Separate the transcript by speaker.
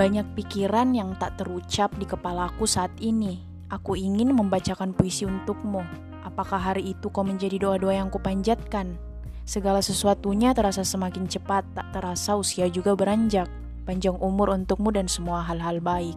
Speaker 1: Banyak pikiran yang tak terucap di kepalaku saat ini. Aku ingin membacakan puisi untukmu. Apakah hari itu kau menjadi doa-doa yang kupanjatkan? Segala sesuatunya terasa semakin cepat, tak terasa usia juga beranjak. Panjang umur untukmu dan semua hal-hal baik.